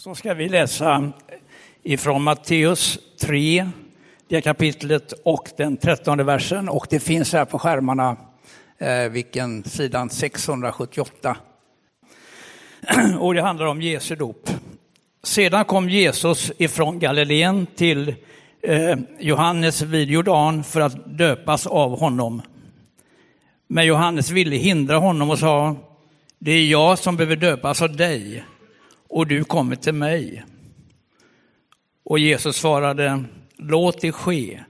så ska vi läsa ifrån Matteus 3, det kapitlet och den trettonde versen. Och det finns här på skärmarna, eh, vilken sidan 678. Och det handlar om Jesu dop. Sedan kom Jesus ifrån Galileen till eh, Johannes vid Jordan för att döpas av honom. Men Johannes ville hindra honom och sa, det är jag som behöver döpas av dig och du kommer till mig. Och Jesus svarade, låt det ske.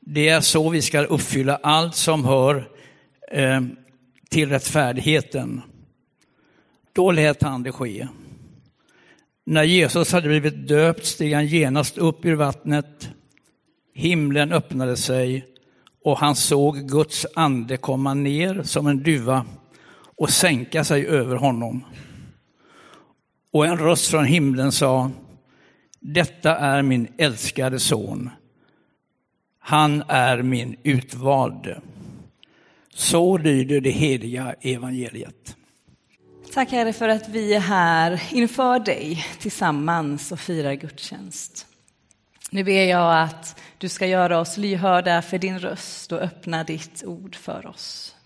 Det är så vi ska uppfylla allt som hör eh, till rättfärdigheten. Då lät han det ske. När Jesus hade blivit döpt steg han genast upp ur vattnet. Himlen öppnade sig och han såg Guds ande komma ner som en duva och sänka sig över honom. Och en röst från himlen sa, detta är min älskade son. Han är min utvalde. Så lyder det heliga evangeliet. Tack Herre för att vi är här inför dig tillsammans och firar gudstjänst. Nu ber jag att du ska göra oss lyhörda för din röst och öppna ditt ord för oss.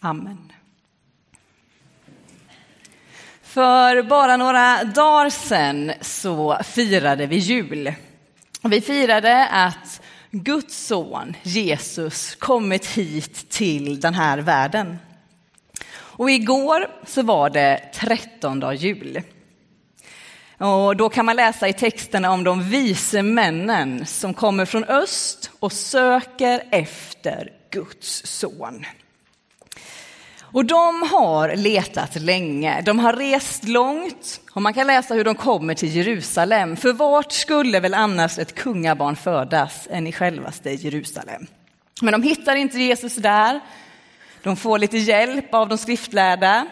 Amen. För bara några dagar sedan så firade vi jul. Vi firade att Guds son Jesus kommit hit till den här världen. Och igår så var det trettondag jul. Och då kan man läsa i texterna om de vise männen som kommer från öst och söker efter Guds son. Och de har letat länge, de har rest långt och man kan läsa hur de kommer till Jerusalem. För vart skulle väl annars ett kungabarn födas än i självaste Jerusalem? Men de hittar inte Jesus där. De får lite hjälp av de skriftlärda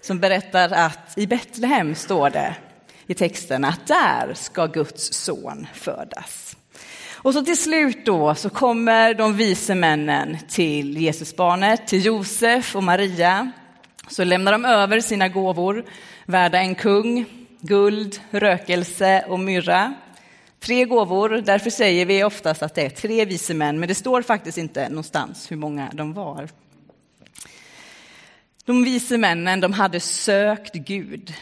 som berättar att i Betlehem står det i texten att där ska Guds son födas. Och så till slut då så kommer de vise männen till Jesusbarnet, till Josef och Maria. Så lämnar de över sina gåvor, värda en kung, guld, rökelse och myrra. Tre gåvor, därför säger vi oftast att det är tre vise män, men det står faktiskt inte någonstans hur många de var. De vise männen de hade sökt Gud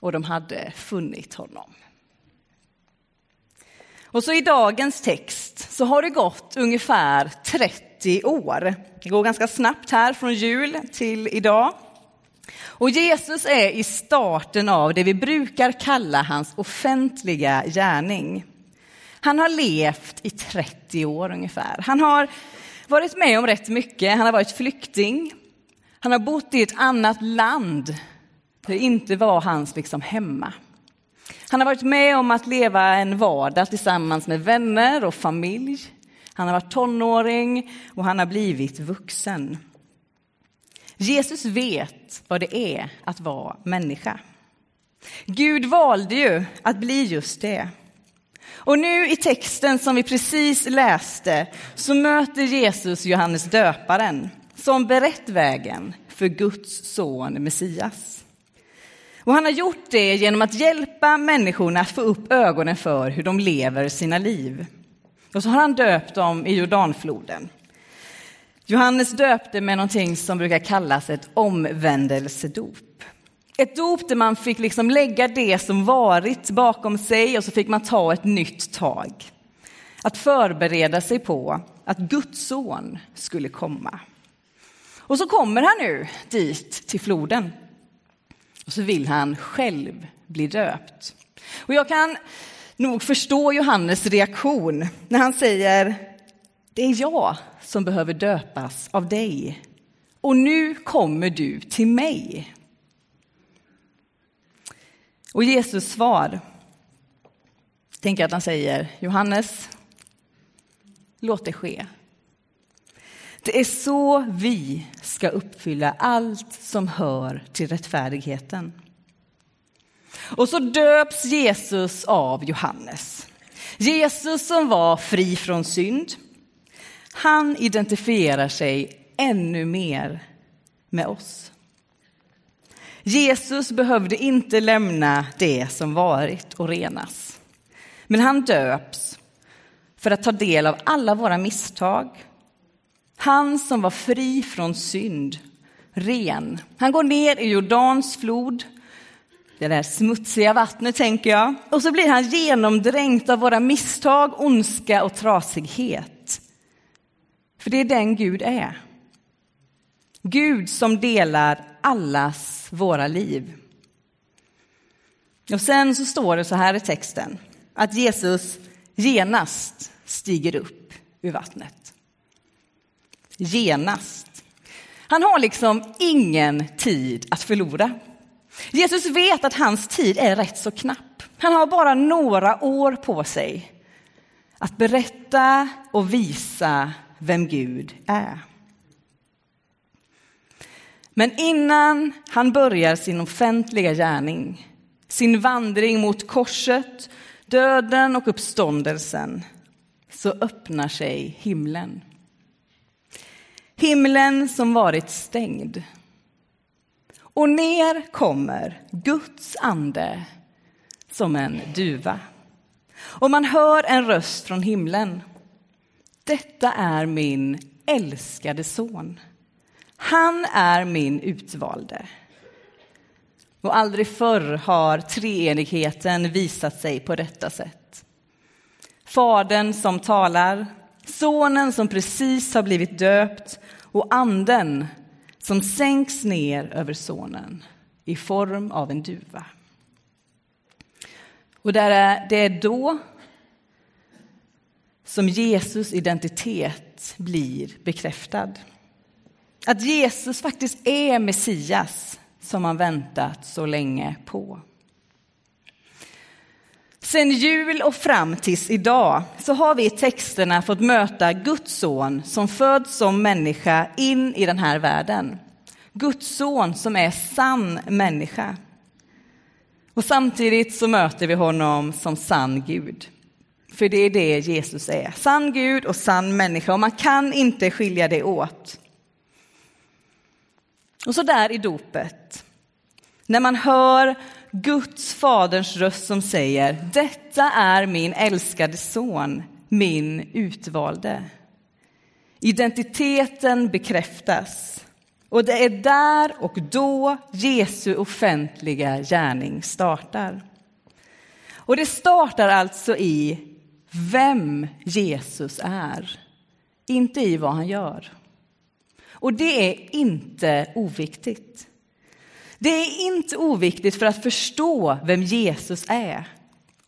och de hade funnit honom. Och så i dagens text så har det gått ungefär 30 år. Det går ganska snabbt här från jul till idag. Och Jesus är i starten av det vi brukar kalla hans offentliga gärning. Han har levt i 30 år ungefär. Han har varit med om rätt mycket. Han har varit flykting. Han har bott i ett annat land. Det inte var hans liksom hemma. Han har varit med om att leva en vardag tillsammans med vänner och familj. Han har varit tonåring och han har blivit vuxen. Jesus vet vad det är att vara människa. Gud valde ju att bli just det. Och nu i texten som vi precis läste så möter Jesus Johannes döparen som berett vägen för Guds son Messias. Och han har gjort det genom att hjälpa människorna att få upp ögonen för hur de lever sina liv. Och så har han döpt dem i Jordanfloden. Johannes döpte med någonting som brukar kallas ett omvändelsedop. Ett dop där man fick liksom lägga det som varit bakom sig och så fick man ta ett nytt tag. Att förbereda sig på att Guds son skulle komma. Och så kommer han nu dit till floden. Och så vill han själv bli döpt. Och jag kan nog förstå Johannes reaktion när han säger det är jag som behöver döpas av dig och nu kommer du till mig. Och Jesus svar tänker att han säger Johannes, låt det ske. Det är så vi ska uppfylla allt som hör till rättfärdigheten. Och så döps Jesus av Johannes. Jesus som var fri från synd. Han identifierar sig ännu mer med oss. Jesus behövde inte lämna det som varit och renas. Men han döps för att ta del av alla våra misstag. Han som var fri från synd, ren. Han går ner i Jordans flod, det där smutsiga vattnet tänker jag. Och så blir han genomdränkt av våra misstag, ondska och trasighet. För det är den Gud är. Gud som delar allas våra liv. Och sen så står det så här i texten, att Jesus genast stiger upp ur vattnet. Genast. Han har liksom ingen tid att förlora. Jesus vet att hans tid är rätt så knapp. Han har bara några år på sig att berätta och visa vem Gud är. Men innan han börjar sin offentliga gärning, sin vandring mot korset, döden och uppståndelsen, så öppnar sig himlen. Himlen som varit stängd. Och ner kommer Guds ande som en duva. Och man hör en röst från himlen. Detta är min älskade son. Han är min utvalde. Och aldrig förr har treenigheten visat sig på detta sätt. Fadern som talar, sonen som precis har blivit döpt och anden som sänks ner över sonen i form av en duva. Och det är då som Jesus identitet blir bekräftad. Att Jesus faktiskt är Messias som man väntat så länge på. Sen jul och fram tills idag så har vi i texterna fått möta Guds son som föds som människa in i den här världen. Guds son som är sann människa. Och samtidigt så möter vi honom som sann Gud. För det är det Jesus är, sann Gud och sann människa och man kan inte skilja det åt. Och så där i dopet, när man hör Guds faderns röst som säger detta är min älskade son, min utvalde. Identiteten bekräftas och det är där och då Jesu offentliga gärning startar. Och det startar alltså i vem Jesus är, inte i vad han gör. Och det är inte oviktigt. Det är inte oviktigt för att förstå vem Jesus är.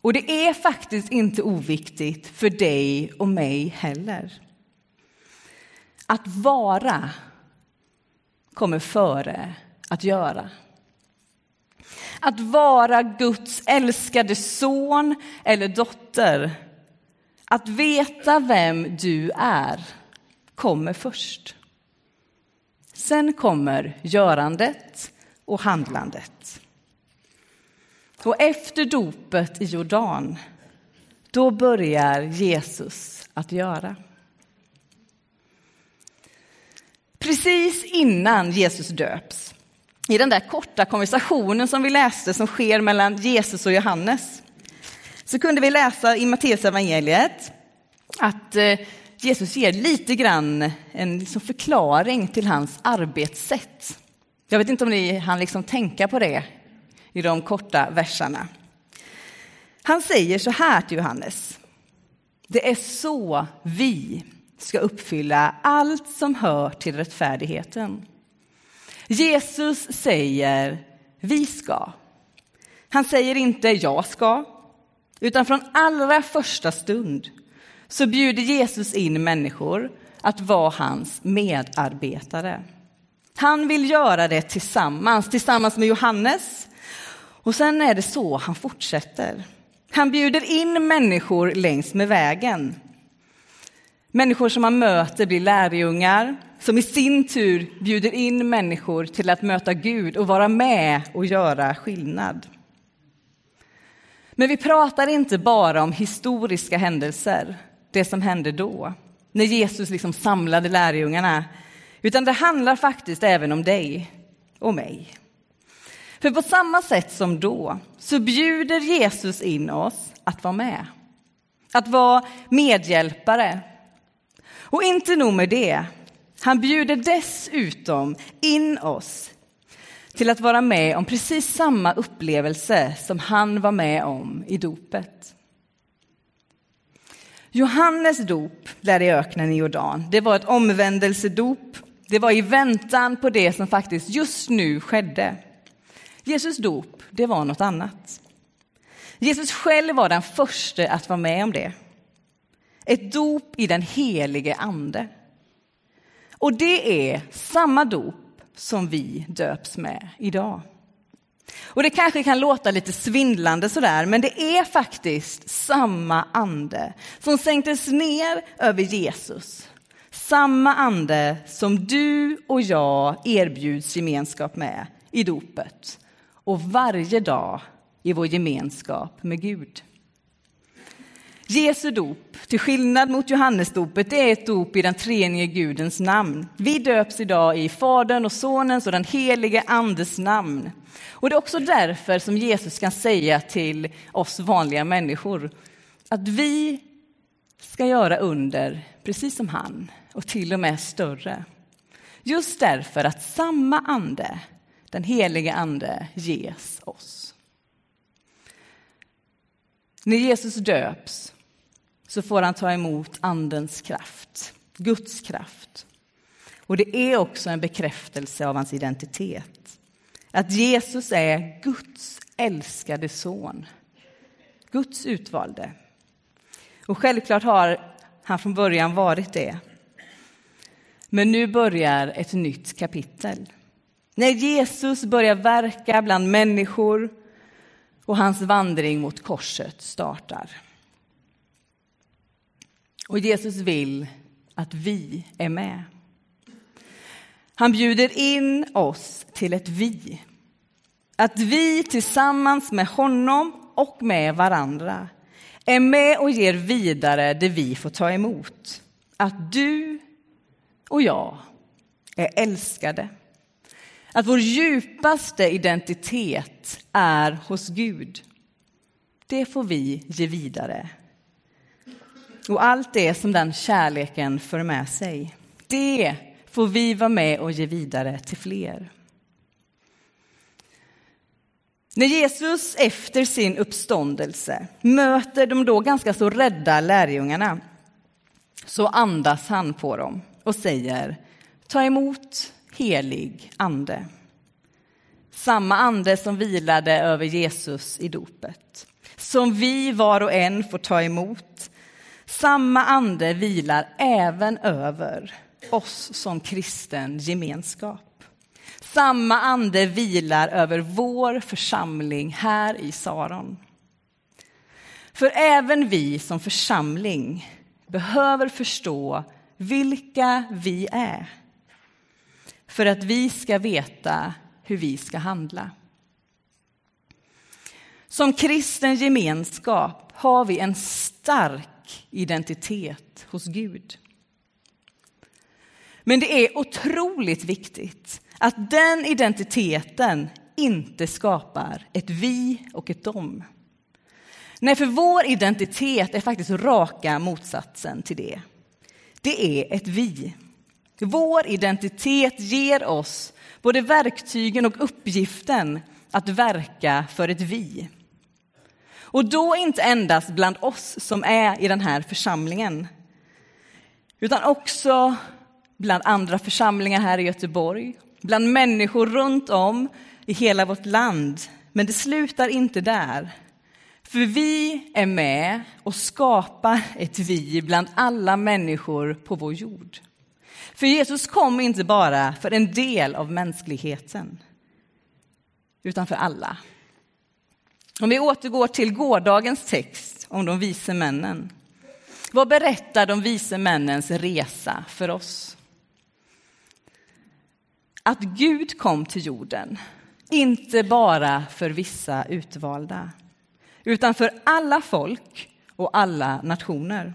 Och det är faktiskt inte oviktigt för dig och mig heller. Att vara kommer före att göra. Att vara Guds älskade son eller dotter, att veta vem du är, kommer först. Sen kommer görandet och handlandet. Och efter dopet i Jordan, då börjar Jesus att göra. Precis innan Jesus döps, i den där korta konversationen som vi läste som sker mellan Jesus och Johannes, så kunde vi läsa i Matteus evangeliet att eh, Jesus ger lite grann en liksom förklaring till hans arbetssätt. Jag vet inte om ni hann liksom tänka på det i de korta verserna. Han säger så här till Johannes. Det är så vi ska uppfylla allt som hör till rättfärdigheten. Jesus säger vi ska. Han säger inte jag ska, utan från allra första stund så bjuder Jesus in människor att vara hans medarbetare. Han vill göra det tillsammans, tillsammans med Johannes. Och sen är det så han fortsätter. Han bjuder in människor längs med vägen. Människor som han möter blir lärjungar som i sin tur bjuder in människor till att möta Gud och vara med och göra skillnad. Men vi pratar inte bara om historiska händelser, det som hände då, när Jesus liksom samlade lärjungarna, utan det handlar faktiskt även om dig och mig. För på samma sätt som då så bjuder Jesus in oss att vara med. Att vara medhjälpare. Och inte nog med det, han bjuder dessutom in oss till att vara med om precis samma upplevelse som han var med om i dopet. Johannes dop där i öknen i Jordan, det var ett omvändelsedop. Det var i väntan på det som faktiskt just nu skedde. Jesus dop, det var något annat. Jesus själv var den första att vara med om det. Ett dop i den helige ande. Och det är samma dop som vi döps med idag. Och det kanske kan låta lite svindlande sådär, men det är faktiskt samma ande som sänktes ner över Jesus. Samma ande som du och jag erbjuds gemenskap med i dopet och varje dag i vår gemenskap med Gud. Jesu dop, till skillnad mot Johannesdopet, är ett dop i den treenige Gudens namn. Vi döps idag i Faderns och Sonens och den helige Andes namn. Och det är också därför som Jesus kan säga till oss vanliga människor att vi ska göra under precis som han och till och med större. Just därför att samma ande, den helige ande, ges oss. När Jesus döps så får han ta emot Andens kraft, Guds kraft. Och det är också en bekräftelse av hans identitet. Att Jesus är Guds älskade son, Guds utvalde. Och självklart har han från början varit det. Men nu börjar ett nytt kapitel. När Jesus börjar verka bland människor och hans vandring mot korset startar. Och Jesus vill att vi är med. Han bjuder in oss till ett vi. Att vi tillsammans med honom och med varandra är med och ger vidare det vi får ta emot. Att du och jag är älskade. Att vår djupaste identitet är hos Gud. Det får vi ge vidare och allt det som den kärleken för med sig. Det får vi vara med och ge vidare till fler. När Jesus efter sin uppståndelse möter de då ganska så rädda lärjungarna så andas han på dem och säger ta emot helig ande. Samma ande som vilade över Jesus i dopet. Som vi var och en får ta emot samma ande vilar även över oss som kristen gemenskap. Samma ande vilar över vår församling här i Saron. För även vi som församling behöver förstå vilka vi är för att vi ska veta hur vi ska handla. Som kristen gemenskap har vi en stark identitet hos Gud. Men det är otroligt viktigt att den identiteten inte skapar ett vi och ett dom. Nej, för vår identitet är faktiskt raka motsatsen till det. Det är ett vi. Vår identitet ger oss både verktygen och uppgiften att verka för ett vi. Och då inte endast bland oss som är i den här församlingen, utan också bland andra församlingar här i Göteborg, bland människor runt om i hela vårt land. Men det slutar inte där. För vi är med och skapar ett vi bland alla människor på vår jord. För Jesus kom inte bara för en del av mänskligheten, utan för alla. Om vi återgår till gårdagens text om de vise männen. Vad berättar de vise männens resa för oss? Att Gud kom till jorden, inte bara för vissa utvalda, utan för alla folk och alla nationer.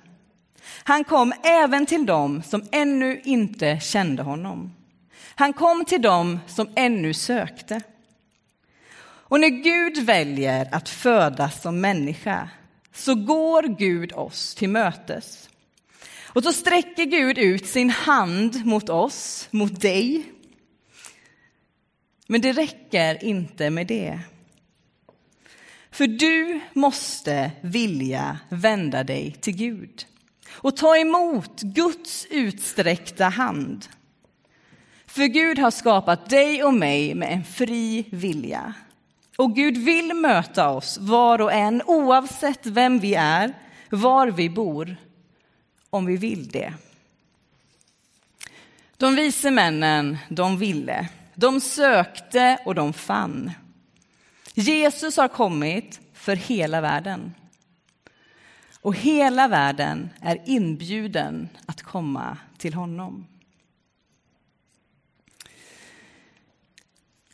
Han kom även till dem som ännu inte kände honom. Han kom till dem som ännu sökte. Och när Gud väljer att födas som människa så går Gud oss till mötes. Och så sträcker Gud ut sin hand mot oss, mot dig. Men det räcker inte med det. För du måste vilja vända dig till Gud och ta emot Guds utsträckta hand. För Gud har skapat dig och mig med en fri vilja. Och Gud vill möta oss var och en oavsett vem vi är, var vi bor, om vi vill det. De vise männen, de ville. De sökte och de fann. Jesus har kommit för hela världen. Och hela världen är inbjuden att komma till honom.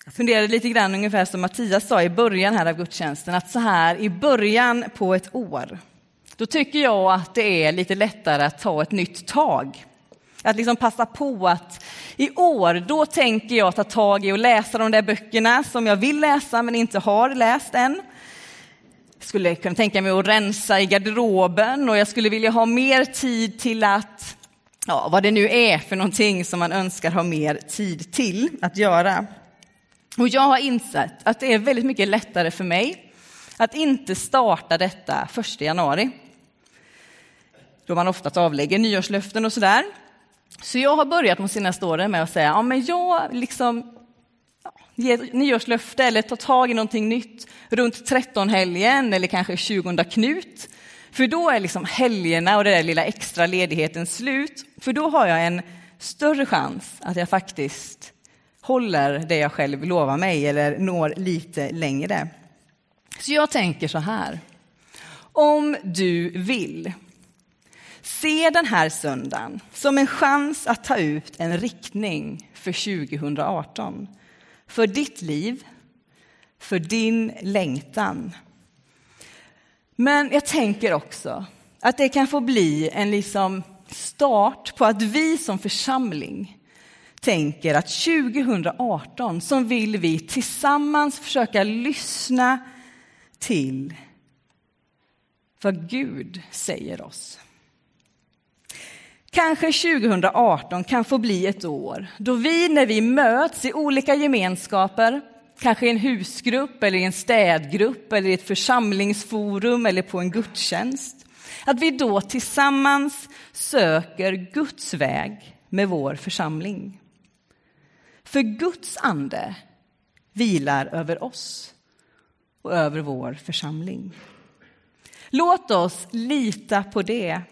Jag funderade lite grann ungefär som Mattias sa i början här av gudstjänsten, att så här i början på ett år, då tycker jag att det är lite lättare att ta ett nytt tag. Att liksom passa på att i år, då tänker jag ta tag i och läsa de där böckerna som jag vill läsa men inte har läst än. Jag skulle kunna tänka mig att rensa i garderoben och jag skulle vilja ha mer tid till att, ja, vad det nu är för någonting som man önskar ha mer tid till att göra. Och jag har insett att det är väldigt mycket lättare för mig att inte starta detta 1 januari. Då man ofta avlägger nyårslöften och sådär. Så jag har börjat de senaste åren med att säga, ja men jag liksom ger nyårslöfte eller tar tag i någonting nytt runt 13-helgen eller kanske 20 Knut. För då är liksom helgerna och den där lilla extra ledigheten slut. För då har jag en större chans att jag faktiskt håller det jag själv lovar mig eller når lite längre. Så jag tänker så här. Om du vill, se den här söndagen som en chans att ta ut en riktning för 2018. För ditt liv, för din längtan. Men jag tänker också att det kan få bli en liksom start på att vi som församling tänker att 2018 så vill vi tillsammans försöka lyssna till vad Gud säger oss. Kanske 2018 kan få bli ett år då vi när vi möts i olika gemenskaper, kanske i en husgrupp eller i en städgrupp eller i ett församlingsforum eller på en gudstjänst, att vi då tillsammans söker Guds väg med vår församling. För Guds ande vilar över oss och över vår församling. Låt oss lita på det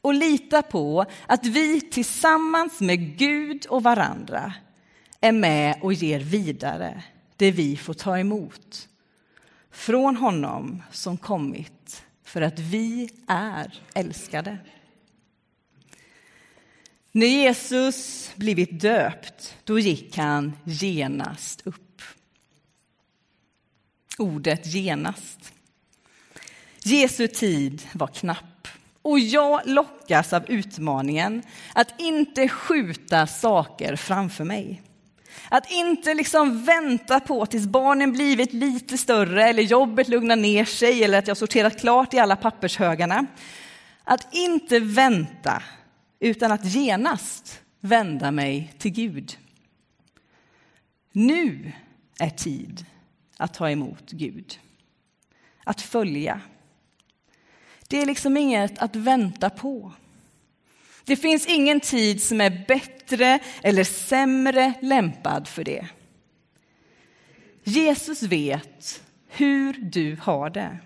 och lita på att vi tillsammans med Gud och varandra är med och ger vidare det vi får ta emot från honom som kommit för att vi är älskade. När Jesus blivit döpt, då gick han genast upp. Ordet genast. Jesu tid var knapp och jag lockas av utmaningen att inte skjuta saker framför mig. Att inte liksom vänta på tills barnen blivit lite större eller jobbet lugnar ner sig eller att jag sorterat klart i alla pappershögarna. Att inte vänta utan att genast vända mig till Gud. Nu är tid att ta emot Gud, att följa. Det är liksom inget att vänta på. Det finns ingen tid som är bättre eller sämre lämpad för det. Jesus vet hur du har det.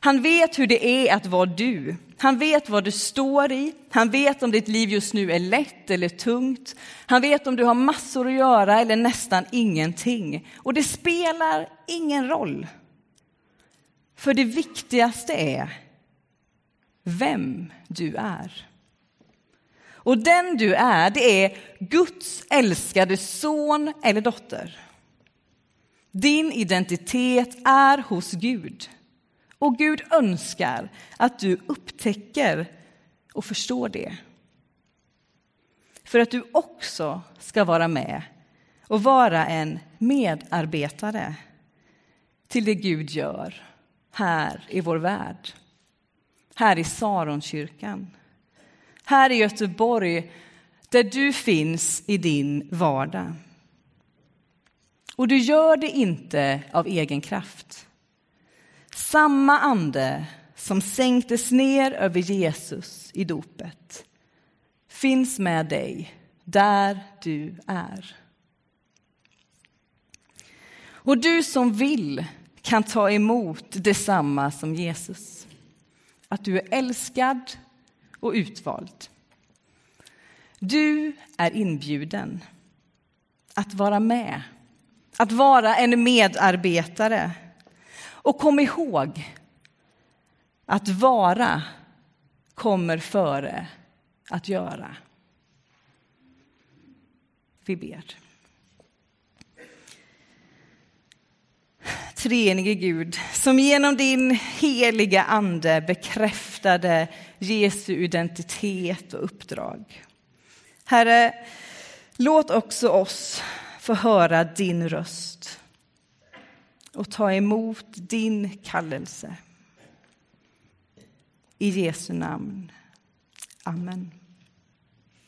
Han vet hur det är att vara du. Han vet vad du står i. Han vet om ditt liv just nu är lätt eller tungt. Han vet om du har massor att göra eller nästan ingenting. Och det spelar ingen roll. För det viktigaste är vem du är. Och den du är, det är Guds älskade son eller dotter. Din identitet är hos Gud. Och Gud önskar att du upptäcker och förstår det. För att du också ska vara med och vara en medarbetare till det Gud gör här i vår värld. Här i Saronkyrkan. Här i Göteborg, där du finns i din vardag. Och du gör det inte av egen kraft. Samma ande som sänktes ner över Jesus i dopet finns med dig där du är. Och du som vill kan ta emot detsamma som Jesus. Att du är älskad och utvald. Du är inbjuden att vara med, att vara en medarbetare. Och kom ihåg att vara kommer före att göra. Vi ber. Treenige Gud, som genom din heliga ande bekräftade Jesu identitet och uppdrag. Herre, låt också oss få höra din röst och ta emot din kallelse. I Jesu namn. Amen.